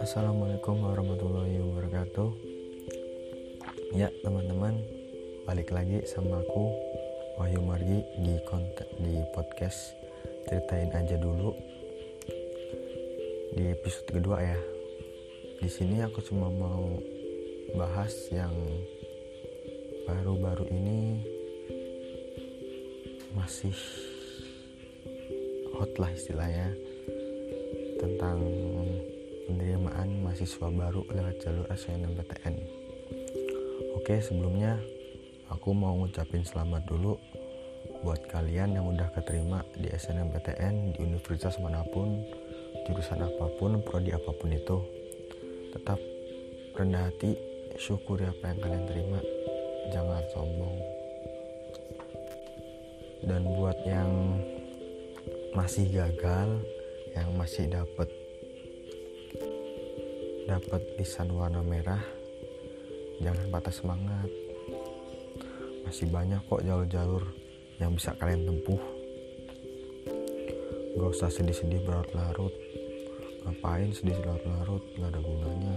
Assalamualaikum warahmatullahi wabarakatuh. Ya teman-teman Balik lagi sama aku Wahyu Margi di, konten, di podcast. Ceritain aja dulu Di episode kedua ya. Di sini aku cuma mau bahas yang baru-baru ini masih hot lah istilahnya tentang penerimaan mahasiswa baru lewat jalur SNMPTN. Oke, sebelumnya aku mau ngucapin selamat dulu buat kalian yang udah keterima di SNMPTN di universitas mana pun, jurusan apa pun, prodi apa pun itu. Tetap rendah hati, syukuri apa yang kalian terima, jangan sombong. Dan buat yang masih gagal yang masih dapat dapat lisan warna merah jangan patah semangat. Masih banyak kok jalur-jalur yang bisa kalian tempuh. Gak usah sedih-sedih berlarut-larut. Ngapain sedih larut-larut gak ada gunanya.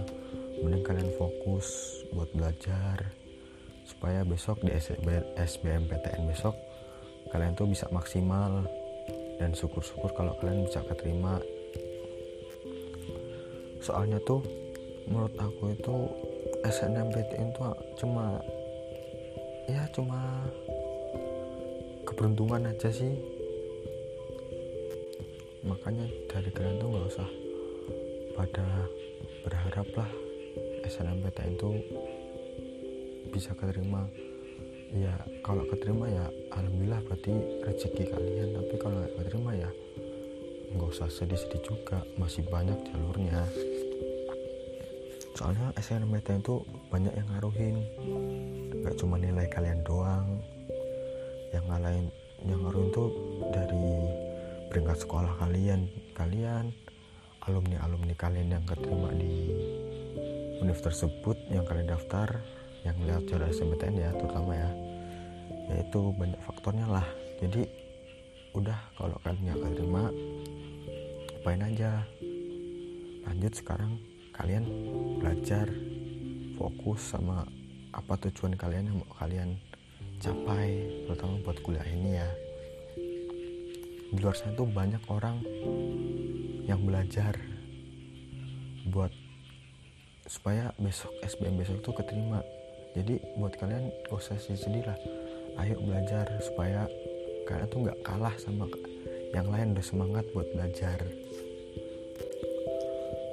Mending kalian fokus buat belajar. Supaya besok di SBMPTN besok kalian tuh bisa maksimal dan syukur-syukur kalau kalian bisa keterima. Soalnya tuh menurut aku itu SNMPTN itu cuma ya cuma keberuntungan aja sih. Makanya dari kalian tuh nggak usah pada berharap lah SNMPTN itu bisa keterima ya kalau keterima ya alhamdulillah berarti rezeki kalian. Tapi kalau nggak keterima ya nggak usah sedih-sedih juga. Masih banyak jalurnya. Soalnya SNMPTN itu banyak yang ngaruhin. Nggak cuma nilai kalian doang. Yang ngalahin yang ngaruhin tuh dari peringkat sekolah kalian. Kalian alumni alumni kalian yang keterima di universitas tersebut yang kalian daftar yang lewat jalur SNMPTN ya terutama ya yaitu banyak faktornya lah. Jadi udah kalau kalian nggak terima apain aja? Lanjut sekarang kalian belajar fokus sama apa tujuan kalian yang mau kalian capai terutama buat kuliah ini ya. Di luar sana tuh banyak orang yang belajar buat supaya besok SBM besok tuh keterima jadi buat kalian gak usah sedih lah. Ayo belajar supaya kalian tuh nggak kalah sama yang lain. Udah semangat buat belajar.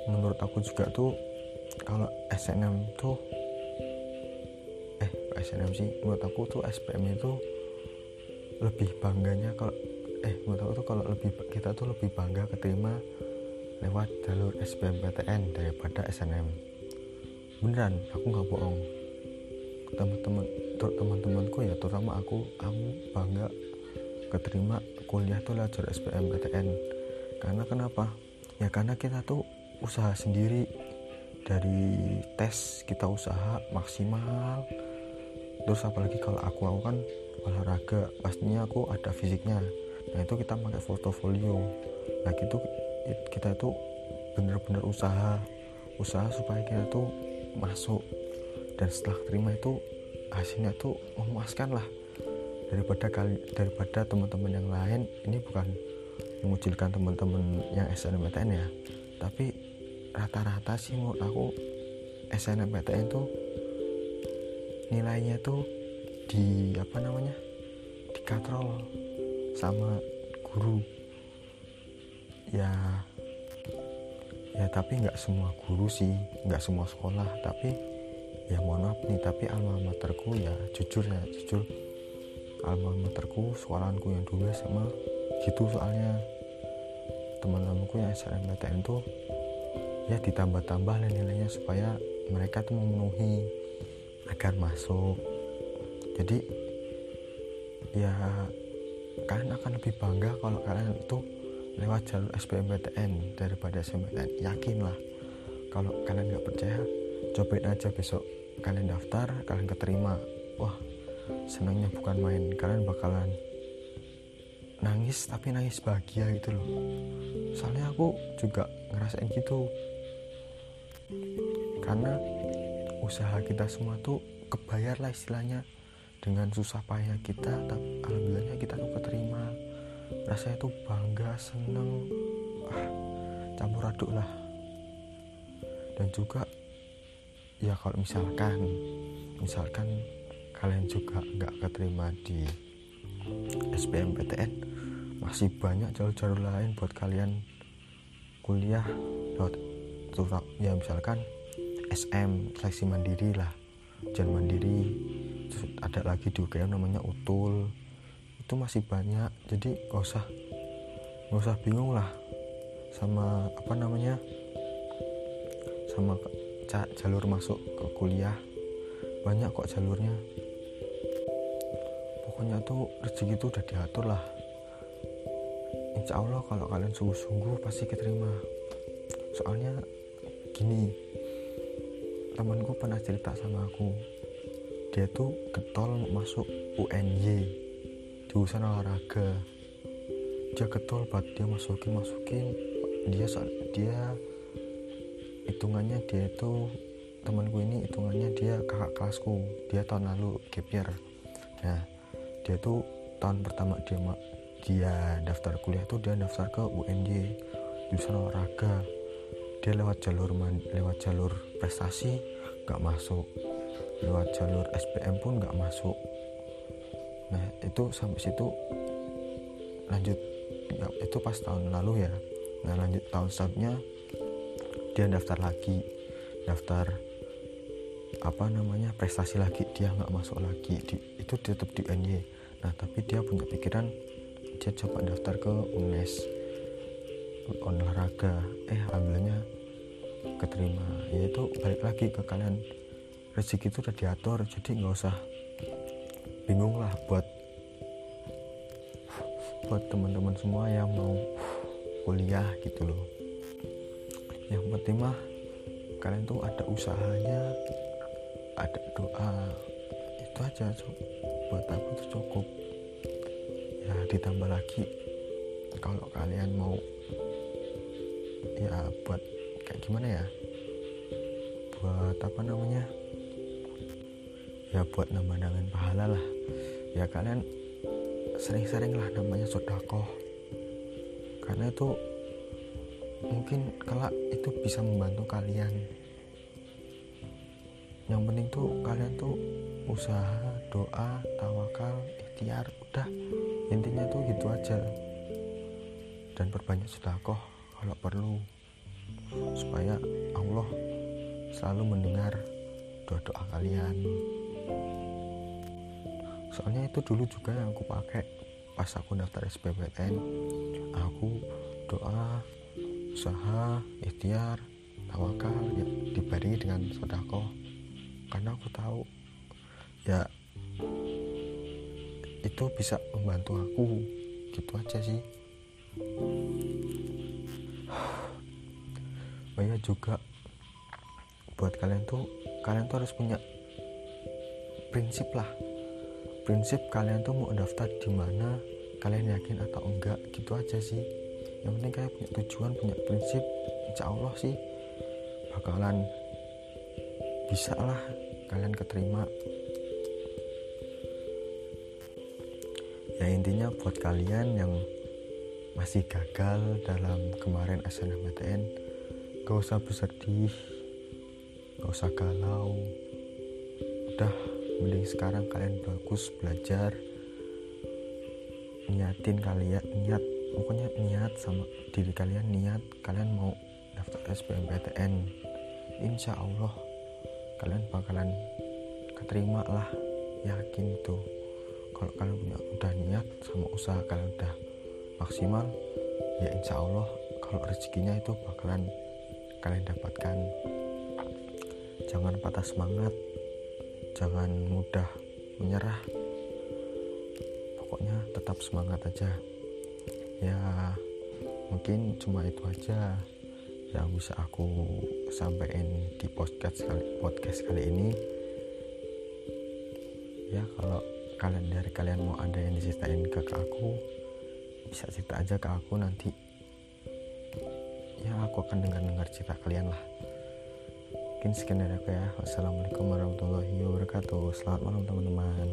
Menurut aku juga tuh kalau SNM tuh eh SNM sih. Menurut aku tuh SPM itu lebih bangganya kalau eh menurut aku tuh kalau lebih kita tuh lebih bangga keterima lewat jalur SBMPTN daripada SNM beneran aku nggak bohong teman-teman teman-temanku ya terutama aku aku bangga keterima kuliah tuh lewat jalur SBMPTN karena kenapa? Ya karena kita tuh usaha sendiri. Dari tes kita usaha maksimal. Terus apalagi kalau aku aku kan olahraga pastinya aku ada fisiknya. Nah itu kita pakai portofolio. Nah gitu kita itu bener-bener usaha. Usaha supaya kita tuh masuk dan setelah terima itu hasilnya tuh memuaskan lah. Daripada kali daripada teman-teman yang lain ini bukan mengucilkan teman-teman yang SNMPTN ya. Tapi rata-rata sih menurut aku SNMPTN tuh nilainya tuh di apa namanya dikatrol sama guru. Ya ya tapi nggak semua guru sih nggak semua sekolah. Tapi ya mohon maaf nih tapi alma materku ya jujur ya jujur. Alma materku sekolahanku yang dulu sama gitu soalnya. Teman-temanku yang SNMPTN tuh ya ditambah-tambah nilainya supaya mereka tuh memenuhi agar masuk. Jadi ya kalian akan lebih bangga kalau kalian itu lewat jalur SBMPTN daripada SBMPTN yakin lah kalau kalian nggak percaya cobain aja besok kalian daftar kalian keterima. Wah senangnya bukan main. Kalian bakalan nangis tapi nangis bahagia gitu loh. Soalnya aku juga ngerasain gitu. Karena usaha kita semua tuh kebayar lah istilahnya. Dengan susah payah kita tapi alhamdulillahnya kita tuh keterima. Rasanya tuh bangga seneng. Ah, campur aduk lah. Dan juga ya kalau misalkan misalkan kalian juga nggak keterima di SBMPTN masih banyak jalur-jalur lain buat kalian kuliah lewat ya misalkan SM seleksi mandiri lah ujian mandiri. Ada lagi di UGM namanya utul. Itu masih banyak jadi gak usah gak usah bingung lah sama apa namanya sama jalur masuk ke kuliah. Banyak kok jalurnya. Pokoknya tuh rezeki itu udah diatur lah. Insya Allah kalau kalian sungguh-sungguh pasti keterima. Soalnya gini temanku pernah cerita sama aku. Dia tuh getol masuk UNY jurusan olahraga. Dia getol buat dia masukin masukin dia dia hitungannya dia itu temanku ini hitungannya dia kakak kelasku. Dia tahun lalu gap nah dia tuh tahun pertama dia dia daftar kuliah tuh dia daftar ke UNJ jurusan olahraga. Dia lewat jalur lewat jalur prestasi nggak masuk. Lewat jalur SPM pun nggak masuk. Nah itu sampai situ lanjut ya, itu pas tahun lalu ya. Nah lanjut tahun selanjutnya dia daftar lagi daftar apa namanya prestasi lagi dia nggak masuk lagi di, itu tetap di UNY nah tapi dia punya pikiran dia coba daftar ke UNES olahraga. Eh alhamdulillahnya keterima. Yaitu balik lagi ke kalian. Rezeki itu udah diatur jadi nggak usah bingung lah buat buat teman-teman semua yang mau kuliah gitu loh yang penting mah kalian tuh ada usahanya ada doa. Itu aja buat aku tuh cukup. Ya ditambah lagi kalau kalian mau ya buat kayak gimana ya? Buat apa namanya? Ya buat nambah-nambahin pahala lah. Ya kalian sering-sering lah namanya sodakoh. Karena itu mungkin kelak itu bisa membantu kalian. Yang penting tuh kalian tuh usaha doa tawakal ikhtiar udah. Intinya tuh gitu aja. Dan perbanyak sedekah kalau perlu. Supaya Allah selalu mendengar doa-doa kalian. Soalnya itu dulu juga yang aku pakai pas aku daftar SBMPTN aku doa usaha ikhtiar tawakal ya dibarengi dengan sodako karena aku tahu ya itu bisa membantu aku. Gitu aja sih. Banyak juga buat kalian tuh kalian tuh harus punya prinsip lah. Prinsip kalian tuh mau daftar di mana kalian yakin atau enggak gitu aja sih yang penting kalian punya tujuan punya prinsip insya Allah sih bakalan bisa lah kalian keterima. Ya intinya buat kalian yang masih gagal dalam kemarin SNMPTN gak usah bersedih gak usah galau. Udah mending sekarang kalian bagus belajar niatin kalian niat pokoknya niat sama diri kalian niat kalian mau daftar SBMPTN insya Allah kalian bakalan keterima lah yakin tuh. Kalau kalian punya udah niat sama usaha kalian udah maksimal ya insya Allah kalau rezekinya itu bakalan kalian dapatkan. Jangan patah semangat jangan mudah menyerah. Pokoknya tetap semangat aja ya mungkin cuma itu aja yang bisa aku sampaikan di podcast kali podcast kali ini. Ya kalau kalian dari kalian mau ada yang diceritain ke aku bisa cerita aja ke aku nanti. Ya aku akan dengar-dengar cerita kalian lah. Mungkin sekian dari aku ya. Wassalamualaikum warahmatullahi wabarakatuh. Selamat malam teman-teman